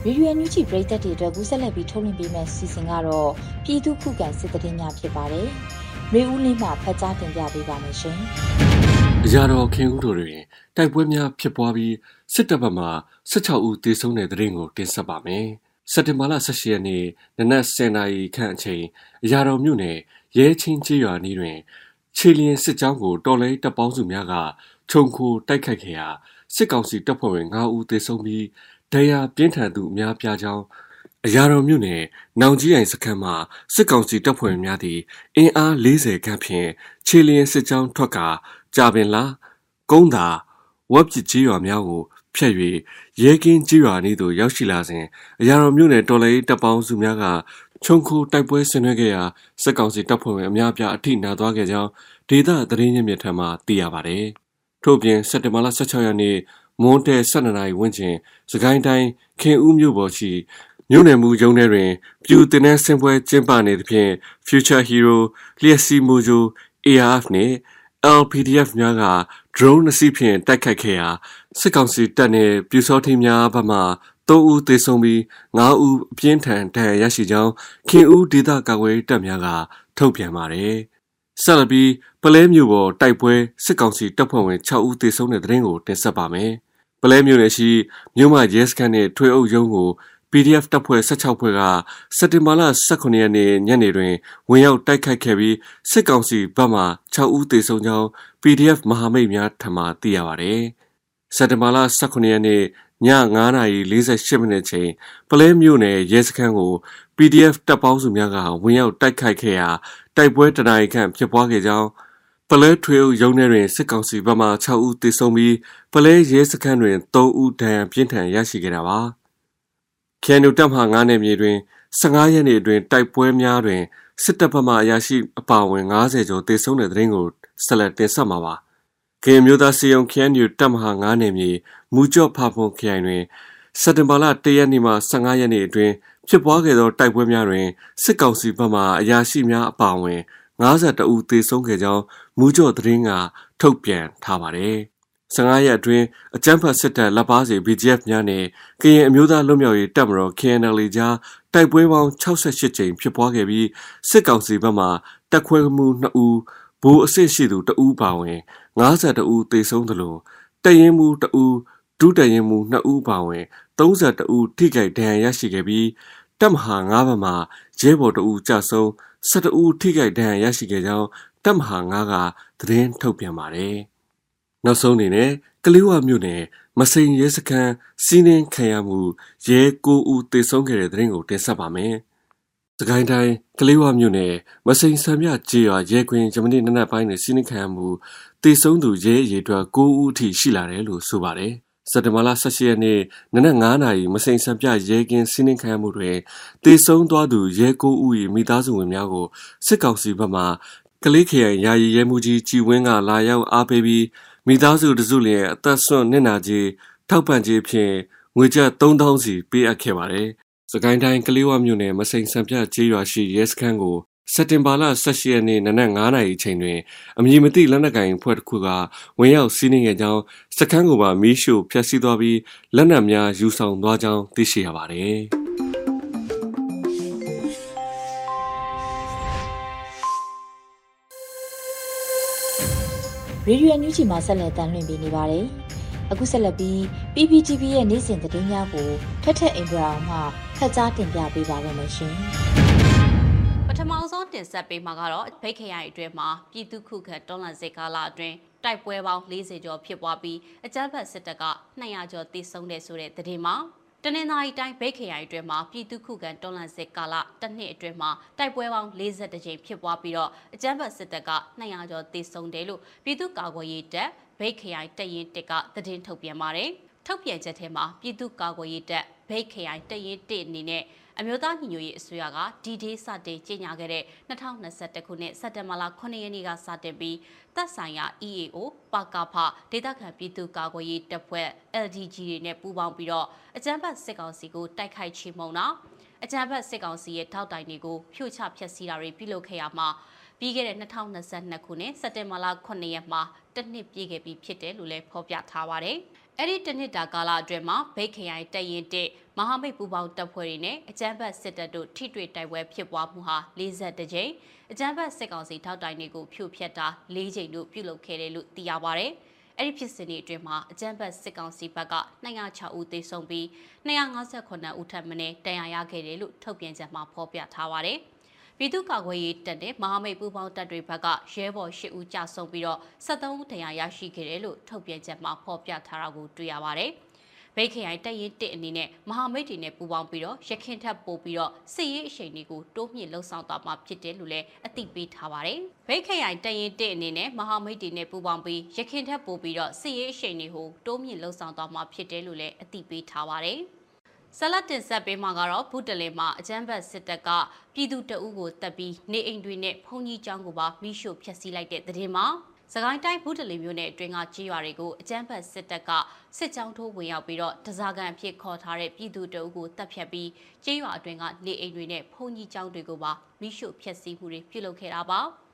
ရေဒီယိုညူချီပရိသတ်တွေအတွက်ကူးဆက်လက်ပြီးထုတ်လွှင့်ပေးမယ့်စီစဉ်ကတော့ပြည်သူခုခံစစ်တရင်များဖြစ်ပါတယ်။ရေဦးလင်းမှဖတ်ကြားတင်ပြပေးပါမယ်ရှင်။ အရာတော်ခင်ဦးတို့တွင်တိုက်ပွဲများဖြစ်ပွားပြီးစစ်တပ်ဘက်မှ16ဦးသေဆုံးတဲ့တဲ့ရင်ကိုတင်ဆက်ပါမယ်။စက်တင်ဘာလ18ရက်နေ့နနက်10:00နာရီခန့်အချိန်အရာတော်မြို့နယ်ရဲချင်းချေးရွာနီးတွင်ခြေလျင်စစ်ကြောင်းကိုတော်လဲတပ်ပေါင်းစုများကခြုံခိုတိုက်ခိုက်ခဲ့ရာစစ်ကောင်စီတပ်ဖွဲ့ဝင်9ဦးသေဆုံးပြီးဒဏ်ရာပြင်းထန်သူအများပြားကြောင်းအရာတော်မြို့နယ်နောင်ကြီးအိမ်စခန်းမှာစစ်ကောင်စီတပ်ဖွဲ့များသည့်အင်အား40ခန့်ဖြင့်ခြေလျင်စစ်ကြောင်းထွက်က ကြာပင်လာကုန်းသာဝက်ပစ်ကြီးရွာများကိုဖျက်၍ရဲကင်းကြီးရွာနေသို့ရောက်ရှိလာစဉ်အရာတော်မြို့နယ်တော်လေးတပ်ပေါင်းစုများကချုံခိုတိုက်ပွဲဆင်နွှဲခဲ့ရာစစ်ကောင်စီတပ်ဖွဲ့ဝင်အများပြားအထိနာသွားခဲ့ကြောင်းဒေသသတင်းရင်းမြစ်ထံမှသိရပါတယ်။ထို့ပြင်စက်တင်ဘာလ16ရက်နေ့မွန်းတဲ12နာရီဝန်းကျင်စကိုင်းတိုင်းခင်ဦးမြို့ပေါ်ရှိမြို့နယ်မှုရုံးထဲတွင်ပြူတင်တဲ့ဆင်ပွဲကျင်းပနေသဖြင့် Future Hero လျက်စီမိုဂျို ARF နှင့် LPDF များက drone နှစ်စီးဖြင့်တိုက်ခတ်ခဲ့ရာစစ်ကောင်စီတပ်နှင့်ပြူစောထင်းများဘက်မှ3ဦးသေဆုံးပြီး9ဦးအပြင်းထန်ဒဏ်ရာရရှိကြောင်းခင်ဦးဒေသကာကွယ်တပ်များကထုတ်ပြန်ပါတယ်။ဆက်လက်ပြီးပလဲမျိုးပေါ်တိုက်ပွဲစစ်ကောင်စီတပ်ဖွဲ့ဝင်6ဦးသေဆုံးတဲ့တဲ့ရင်ကိုတင်ဆက်ပါမယ်။ပလဲမျိုးနယ်ရှိမြို့မရဲစခန်းနဲ့ထွေအုပ်ရုံးကို PDF တပ်ဖွဲ့16ဖွဲ့ကစက်တင်ဘာလ18ရက်နေ့ညနေတွင်ဝင်ရောက်တိုက်ခိုက်ခဲ့ပြီးစစ်ကောင်စီဘက်မှ6ဦးသေဆုံးကြောင်း PDF မဟာမိတ်များထံမှသိရပါဗျ။စက်တင်ဘာလ18ရက်နေ့ည9:48မိနစ်ချိန်ပလဲမြို့နယ်ရဲစခန်းကို PDF တပ်ပေါင်းစုများကဝင်ရောက်တိုက်ခိုက်ခဲ့ရာတိုက်ပွဲတနအီခန့်ဖြစ်ပွားခဲ့ကြောင်းပလဲထွေအုပ်ရုံးထဲတွင်စစ်ကောင်စီဘက်မှ6ဦးသေဆုံးပြီးပလဲရဲစခန်းတွင်3ဦးဒဏ်ရာပြင်းထန်ရရှိခဲ့တာပါ။ ခဲနူတပ်မှ9နယ်မြေတွင်15ရက်နေ့အတွင်းတိုက်ပွဲများတွင်စစ်တပ်ဘက်မှအရာရှိအပါအဝင်90ကျော်သေဆုံးတဲ့တဲ့ရင်ကိုဆက်လက်တင်ဆက်မှာပါ။ကေမျိုးသားစီယုံခရိုင်မြို့တပ်မဟာ9နယ်မြေမူကြော့ဖာဖွန်ခရိုင်တွင်စက်တင်ဘာလ1ရက်နေ့မှ15ရက်နေ့အတွင်းဖြစ်ပွားခဲ့သောတိုက်ပွဲများတွင်စစ်ကောင်စီဘက်မှအရာရှိများအပါအဝင်52ဦးသေဆုံးခဲ့ကြောင်းမူကြော့သတင်းကထုတ်ပြန်ထားပါတယ်။ 15ရက်အတွင်းအကြမ်းဖက်စစ်တပ်လက်ပါစီ BGF များနဲ့ကရင်အမျိုးသားလွတ်မြောက်ရေးတပ်မတော် KNL ကြားတိုက်ပွဲပေါင်း68ကြိမ်ဖြစ်ပွားခဲ့ပြီးစစ်ကောင်စီဘက်မှတပ်ခွဲမှု2ဦးဘိုးအစ်စ်ရှိသူ2ဦးပါဝင်52ဦးသေဆုံးသလိုတရင်မှု2ဦးဒုတရင်မှု2ဦးပါဝင်32ဦးထိခိုက်ဒဏ်ရာရရှိခဲ့ပြီးတပ်မဟာ9ဘက်မှရဲဘော်2ဦးကြာဆုံး12ဦးထိခိုက်ဒဏ်ရာရရှိခဲ့ကြောင်းတပ်မဟာ9ကသတင်းထုတ်ပြန်ပါတယ်။ နောက်ဆုံးအနေနဲ့ကလေးဝမြို့နယ်မစိန်ရဲစခန်းစီးနှင်းခံရမှုရဲ9ဦးသေဆုံးခဲ့တဲ့သတင်းကိုတင်ဆက်ပါမယ်။စကိုင်းတိုင်းကလေးဝမြို့နယ်မစိန်ဆံမြကျေးရွာရဲခွင်ဂျမနီနနက်ပိုင်းနဲ့စီးနှခံမှုတေဆုံးသူရဲအရေးအတွက်9ဦးအထိရှိလာတယ်လို့ဆိုပါတယ်။စက်တဘာလ18ရက်နေ့နနက်9နာရီမစိန်ဆံပြရဲကင်းစီးနှခံမှုတွင်တေဆုံးသွားသူရဲ9ဦး၏မိသားစုဝင်များကိုစစ်ကောင်စီဘက်မှကလေးခရိုင်ယာယီရဲမှုကြီးကြည်ဝင်းကလာရောက်အားပေးပြီး မိသားစုတစုလျင်အသက်ဆွန့်နစ်နာကြီးထောက်ပံ့ခြင်းဖြင့်ငွေကျပ်3000စီပေးအပ်ခဲ့ပါတယ်စကိုင်းတိုင်းကလေးဝမြို့နယ်မစိန်စံပြကျေးရွာရှိရဲစခန်းကိုစက်တင်ဘာလ18ရက်နေ့နနက်9:00နာရီချိန်တွင်အမည်မသိလက်နက်ကိုင်အဖွဲ့တစ်ခုကဝင်ရောက်စီးနင်းခဲ့ကြောင်းစခန်းကိုပါမီးရှို့ဖျက်ဆီးသွားပြီးလက်နက်များယူဆောင်သွားကြောင်းသိရှိရပါတယ်။ ရေဒီယိုညူချီမှာဆက်လက်တမ်းလွှင့်ပေးနေပါတယ်။အခုဆက်လက်ပြီး PPTV ရဲ့နေ့စဉ်သတင်းများကိုထက်ထက်အင်ဒရာအောင်မှဖတ်ကြားတင်ပြပေးပါရမရှင်။ပထမဆုံးတင်ဆက်ပေးမှာကတော့ဗိတ်ခရိုင်အတွင်းမှာပြည်သူခုခံတွန်းလှန်စစ်ကာလအတွင်းတိုက်ပွဲပေါင်း40ကျော်ဖြစ်ပွားပြီးအကြမ်းဖက်စစ်တပ်က200ကျော်တိစုံတဲ့ဆိုတဲ့သတင်းမှာ တနင်္သာရီတိုင်းဗိတ်ခရိုင်အတွင်းမှာပြည်သူခုခံတော်လှန်စစ်ကာလတစ်နှစ်အတွင်းမှာတိုက်ပွဲပေါင်း42ကြိမ်ဖြစ်ပွားပြီးတော့အကြမ်းဖက်စစ်တပ်က200ကျော်သေဆုံးတယ်လို့ပြည်သူ့ကာကွယ်ရေးတပ်ဗိတ်ခရိုင်တရင်တစ်ကသတင်းထုတ်ပြန်ပါတယ်။ထုတ်ပြန်ချက်ထဲမှာပြည်သူ့ကာကွယ်ရေးတပ် ဗိတ်ခရိုင်တရင်တစ်အနေနဲ့အမျိုးသားညီညွတ်ရေးအစိုးရကဒီဒေးစတင်ကြေညာခဲ့တဲ့2021ခုနှစ်စက်တင်ဘာလ9ရက်နေ့ကစတင်ပြီးသက်ဆိုင်ရာ EAO ပါကာဖဒေသခံပြည်သူ့ကာကွယ်ရေးတပ်ဖွဲ့ LDG တွေနဲ့ပူးပေါင်းပြီးတော့အကြမ်းဖက်စစ်ကောင်စီကိုတိုက်ခိုက်ချေမှုန်းတာအကြမ်းဖက်စစ်ကောင်စီရဲ့ထောက်တိုင်တွေကိုဖြိုချဖျက်ဆီးတာတွေပြုလုပ်ခဲ့ရမှာပြီးခဲ့တဲ့2022ခုနှစ်စက်တင်ဘာလ9ရက်မှာတစ်နှစ်ပြည့်ခဲ့ပြီဖြစ်တယ်လို့လည်းဖော်ပြထားပါတယ်။ အဲ့ဒီတစ်နှစ်တာကာလအတွင်းမှာဗိတ်ခရိုင်တရင်တစ်မမဟာမိတ်ပူးပေါင်းတပ်ဖွဲ့တွေနဲ့အကြမ်းဖက်စစ်တပ်တို့ထိတွေ့တိုက်ပွဲဖြစ်ပွားမှုဟာ42ကြိမ်အကြမ်းဖက်စစ်ကောင်စီထောက်တိုင်တွေကိုဖြိုဖျက်တာ၄ကြိမ်တို့ပြုလုပ်ခဲ့တယ်လို့သိရပါဗျ။အဲ့ဒီဖြစ်စဉ်တွေအတွင်းမှာအကြမ်းဖက်စစ်ကောင်စီဘက်က206ဦးသေဆုံးပြီး258ဦးထပ်မံတန်ရာရခဲ့တယ်လို့ထုတ်ပြန်ချက်မှာဖော်ပြထားပါတယ်။ ပြည်သူ့ကာကွယ်ရေးတပ်နဲ့မဟာမိတ်ပူးပေါင်းတပ်တွေဘက်ကရဲဘော်၈ဦးကြာဆုံးပြီးတော့73ဦးတရားရရှိခဲ့တယ်လို့ထုတ်ပြန်ချက်မှာဖော်ပြထားတာကိုတွေ့ရပါတယ်။ဗိတ်ခရိုင်တပ်ရင်းတစ်အနေနဲ့မဟာမိတ်တွေနဲ့ပူးပေါင်းပြီးတော့ရခင်ထက်ပို့ပြီးတော့စစ်ရေးအရှိန်တွေကိုတိုးမြင့်လှုပ်ဆောင်သွားမှာဖြစ်တယ်လို့လည်းအသိပေးထားပါတယ်။ဗိတ်ခရိုင်တပ်ရင်းတစ်အနေနဲ့မဟာမိတ်တွေနဲ့ပူးပေါင်းပြီးရခင်ထက်ပို့ပြီးတော့စစ်ရေးအရှိန်တွေကိုတိုးမြင့်လှုပ်ဆောင်သွားမှာဖြစ်တယ်လို့လည်းအသိပေးထားပါတယ်။ ဆလတ်တင်ဆက်ပေးမှာကတော့ဘုတလင်မှာအကြမ်းဖက်စစ်တပ်ကပြည်သူတအုပ်ကိုတပ်ပြီးနေအိမ်တွေနဲ့ဖုန်ကြီးကျောင်းကိုပါမိရှို့ဖျက်ဆီးလိုက်တဲ့တဲ့တင်မှာစကိုင်းတိုင်းဘုဒ္ဓလီမြို့နယ်အတွင်းကကြေးရွာတွေကိုအကြမ်းဖက်စစ်တပ်ကစစ်ကြောင်းထိုးဝင်ရောက်ပြီးတော့တစားကန်အဖြစ်ခေါ်ထားတဲ့ပြည်သူတအုပ်ကိုတပ်ဖြတ်ပြီးကြေးရွာအတွင်းကနေအိမ်တွေနဲ့ဖုန်ကြီးကျောင်းတွေကိုပါမိရှို့ဖျက်ဆီးမှုတွေပြုလုပ်ခဲ့တာပါ။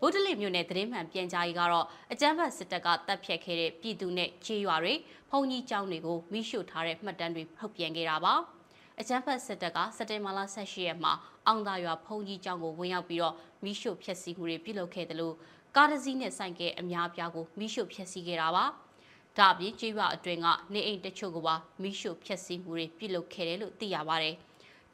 ဗုဒ္ဓလီမြို့နယ်သတင်းမှန်ပြန်ကြားရေးကတော့အကြမ်းဖက်စစ်တပ်ကတပ်ဖြတ်ခဲ့တဲ့ပြည်သူနဲ့ခြေရွာတွေဖုန်ကြီးကျောင်းတွေကိုမိရှို့ထားတဲ့မှတ်တမ်းတွေထုတ်ပြန်ခဲ့တာပါအကြမ်းဖက်စစ်တပ်ကစက်တင်ဘာလ18ရက်မှာအောင်သာရွာဖုန်ကြီးကျောင်းကိုဝင်ရောက်ပြီးတော့မိရှို့ဖျက်ဆီးမှုတွေပြုလုပ်ခဲ့တယ်လို့ကားတစ်စီးနဲ့ဆိုင်ကဲအများပြားကိုမိရှို့ဖျက်ဆီးခဲ့တာပါဒါအပြင်ကျေးရွာအတွင်းကနေအိမ်တချို့ကိုပါမိရှို့ဖျက်ဆီးမှုတွေပြုလုပ်ခဲ့တယ်လို့သိရပါတယ်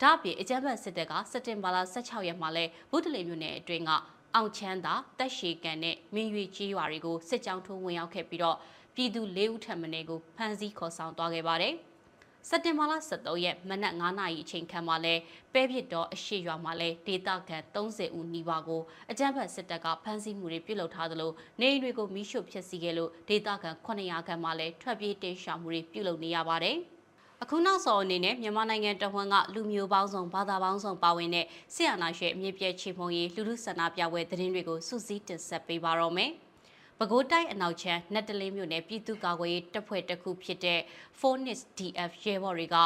ဒါအပြင်အကြမ်းဖက်စစ်တပ်ကစက်တင်ဘာလ16ရက်မှာလဲဗုဒ္ဓလီမြို့နယ်အတွင်းက အောင်ချမ်းသာတက်ရှည်ကန်နဲ့မင်းရွေကြီးရွာတွေကိုစစ်ကြောင်းထိုးဝင်ရောက်ခဲ့ပြီးတော့ပြည်သူ၄ဦးထပ်မံကိုဖမ်းဆီးခေါ်ဆောင်သွားခဲ့ပါတယ်။စက်တင်ဘာလ23ရက်မနက်9:00နာရီအချိန်ခန့်မှာလဲပဲပြစ်တော်အရှိရွာမှာလဲဒေသခံ30ဦးနီးပါးကိုအကြမ်းဖက်စစ်တပ်ကဖမ်းဆီးမှုတွေပြုလုပ်ထားသလိုနေအိမ်တွေကိုမိရှုဖျက်ဆီးခဲ့လို့ဒေသခံ900ခန့်မှလဲထွက်ပြေးတိမ်းရှောင်မှုတွေပြုလုပ်နေရပါတယ်။ အခုနောက်ဆုံးအနေနဲ့မြန်မာနိုင်ငံတဝန်းကလူမျိုးပေါင်းစုံဘာသာပေါင်းစုံပါဝင်တဲ့ဆရာနာရှေအမြင့်ပြည့်ချေမှုန်ရေးလူလူဆန္ဒပြပွဲသတင်းတွေကိုစုစည်းတင်ဆက်ပေးပါတော့မယ်။ပဲခူးတိုင်းအနောက်ချမ်းနတ်တလင်းမြို့နယ်ပြည်သူ့ကာကွယ်ရေးတပ်ဖွဲ့တစ်ခုဖြစ်တဲ့ Phoenix DF ရဲဘော်တွေက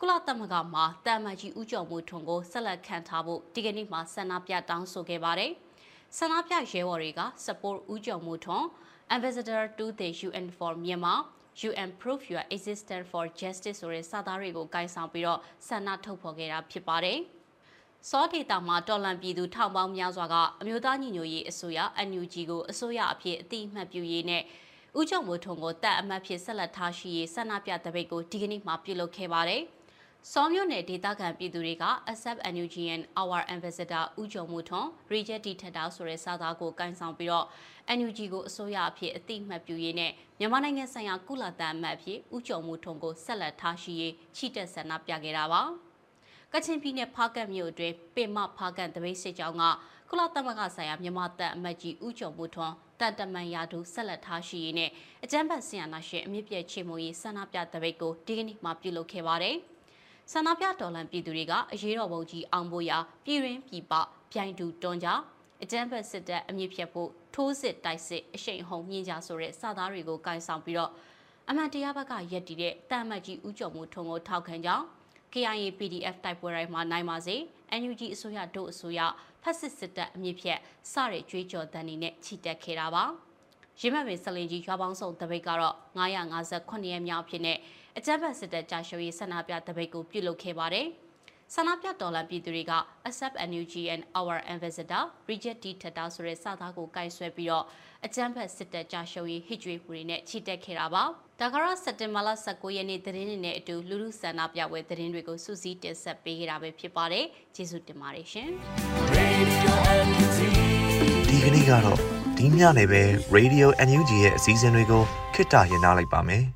ကုလသမဂ္ဂမှာတာမန်ကြီးဥကြုံမှုထုံကိုဆက်လက်ခံထားဖို့ဒီကနေ့မှဆန္ဒပြတောင်းဆိုခဲ့ပါတယ်။ဆန္ဒပြရဲဘော်တွေက support ဥကြုံမှုထုံ Ambassador to the UN for Myanmar UN Proof Your Existence for Justice ဆိုတဲ့စာသားတွေကိုကိုင်ဆောင်ပြီးတော့ဆန္ဒထုတ်ဖော်ခဲ့တာဖြစ်ပါတယ်။စောဒေတာမှာတော်လန်ပြည်သူထောင်ပေါင်းများစွာကအမျိုးသားညီညွတ်ရေးအစိုးရ NUG ကိုအစိုးရအဖြစ်အတိအမှတ်ပြုရေးနဲ့ဥကြုံမိုးထုံကိုတပ်အမတ်ဖြစ်ဆက်လက်ထားရှိရေးဆန္ဒပြတပိတ်ကိုဒီကနေ့မှပြုလုပ်ခဲ့ပါတယ်။ စောမြို့နယ်ဒေသခံပြည်သူတွေက accept NUGN our ambassador ဦးကျော်မှုထွန်း reject dictator ဆိုတဲ့စာသားကိုကင်ဆောင်ပြီးတော့ NUG ကိုအစိုးရအဖြစ်အတိအမှတ်ပြုရေးနဲ့မြန်မာနိုင်ငံဆိုင်ရာကုလသမဂ္ဂအဖြစ်ဦးကျော်မှုထွန်းကိုဆက်လက်ထားရှိရေးချီတက်ဆန္ဒပြခဲ့တာပါကချင်ပြည်နယ်ဖားကတ်မြို့အတွင်းပင်မဖားကတ်တပိတ်စစ်ကြောင်းကကုလသမဂ္ဂဆိုင်ရာမြန်မာတပ်အမတ်ကြီးဦးကျော်မှုထွန်းတန်တမန်ရာထူးဆက်လက်ထားရှိရေးနဲ့အကြမ်းဖက်ဆီယနာရှင်အမြင့်ပြည့်ချေမှုရေးဆန္ဒပြတပိတ်ကိုဒီကနေ့မှပြုလုပ်ခဲ့ပါတယ်။ ဆန္ဒပြတော်လှန်ပြည်သူတွေကအရေးတော်ပုံကြီးအောင်ဖို့ရာပြည်ရင်းပြည်ပပြိုင်တူတွန်းကြအကြမ်းဖက်စစ်တပ်အမြင့်ဖြတ်ဖို့ထိုးစစ်တိုက်စစ်အရှိန်ဟုန်မြင့်ကြဆိုတဲ့စာသားတွေကိုကင်ဆောင်ပြီးတော့အမှန်တရားဘက်ကရက်တည်တဲ့တာမတ်ကြီးဦးကျော်မှုထုံကိုထောက်ခံကြောင်း KIA PDF တိုက်ပွဲတိုင်းမှာနိုင်ပါစေ NUG အစိုးရတို့အစိုးရဖက်စစ်စစ်တပ်အမြင့်ဖြတ်စတဲ့ကြွေးကြော်တန်းတွေနဲ့ချီတက်ခဲ့တာပါရင်းမှတ်ပင်စလင်ကြီးရွာပေါင်းစုံတပိတ်ကတော့958ရက်မြောက်ဖြစ်တဲ့ အကြမ်းဖက်စစ်တပ်ကြာရှုံးရေးဆန္ဒပြတပိတ်ကိုပြုလုပ်ခဲ့ပါတယ်။ဆန္ဒပြတော်လှန်ပြည်သူတွေက accept NUG and our ambassador reject dictator ဆိုတဲ့စာသားကိုကင်ဆွဲပြီးတော့အကြမ်းဖက်စစ်တပ်ကြာရှုံးရေးဟစ်ကြွေးမှုတွေနဲ့ချီတက်ခဲ့တာပါ။ဒါကတော့စက်တင်ဘာလ19ရက်နေ့သတင်းတွေနဲ့အတူလူလူဆန္ဒပြပွဲသတင်းတွေကိုစူးစီးတင်ဆက်ပေးခဲ့တာပဲဖြစ်ပါတယ်။ကျေးဇူးတင်ပါတယ်ရှင်။ Radio NUG ဒီကနေ့ကတော့ဒီညနေပဲ Radio NUG ရဲ့အစည်းအဝေးကိုခਿੱတရရနိုင်လိုက်ပါမယ်။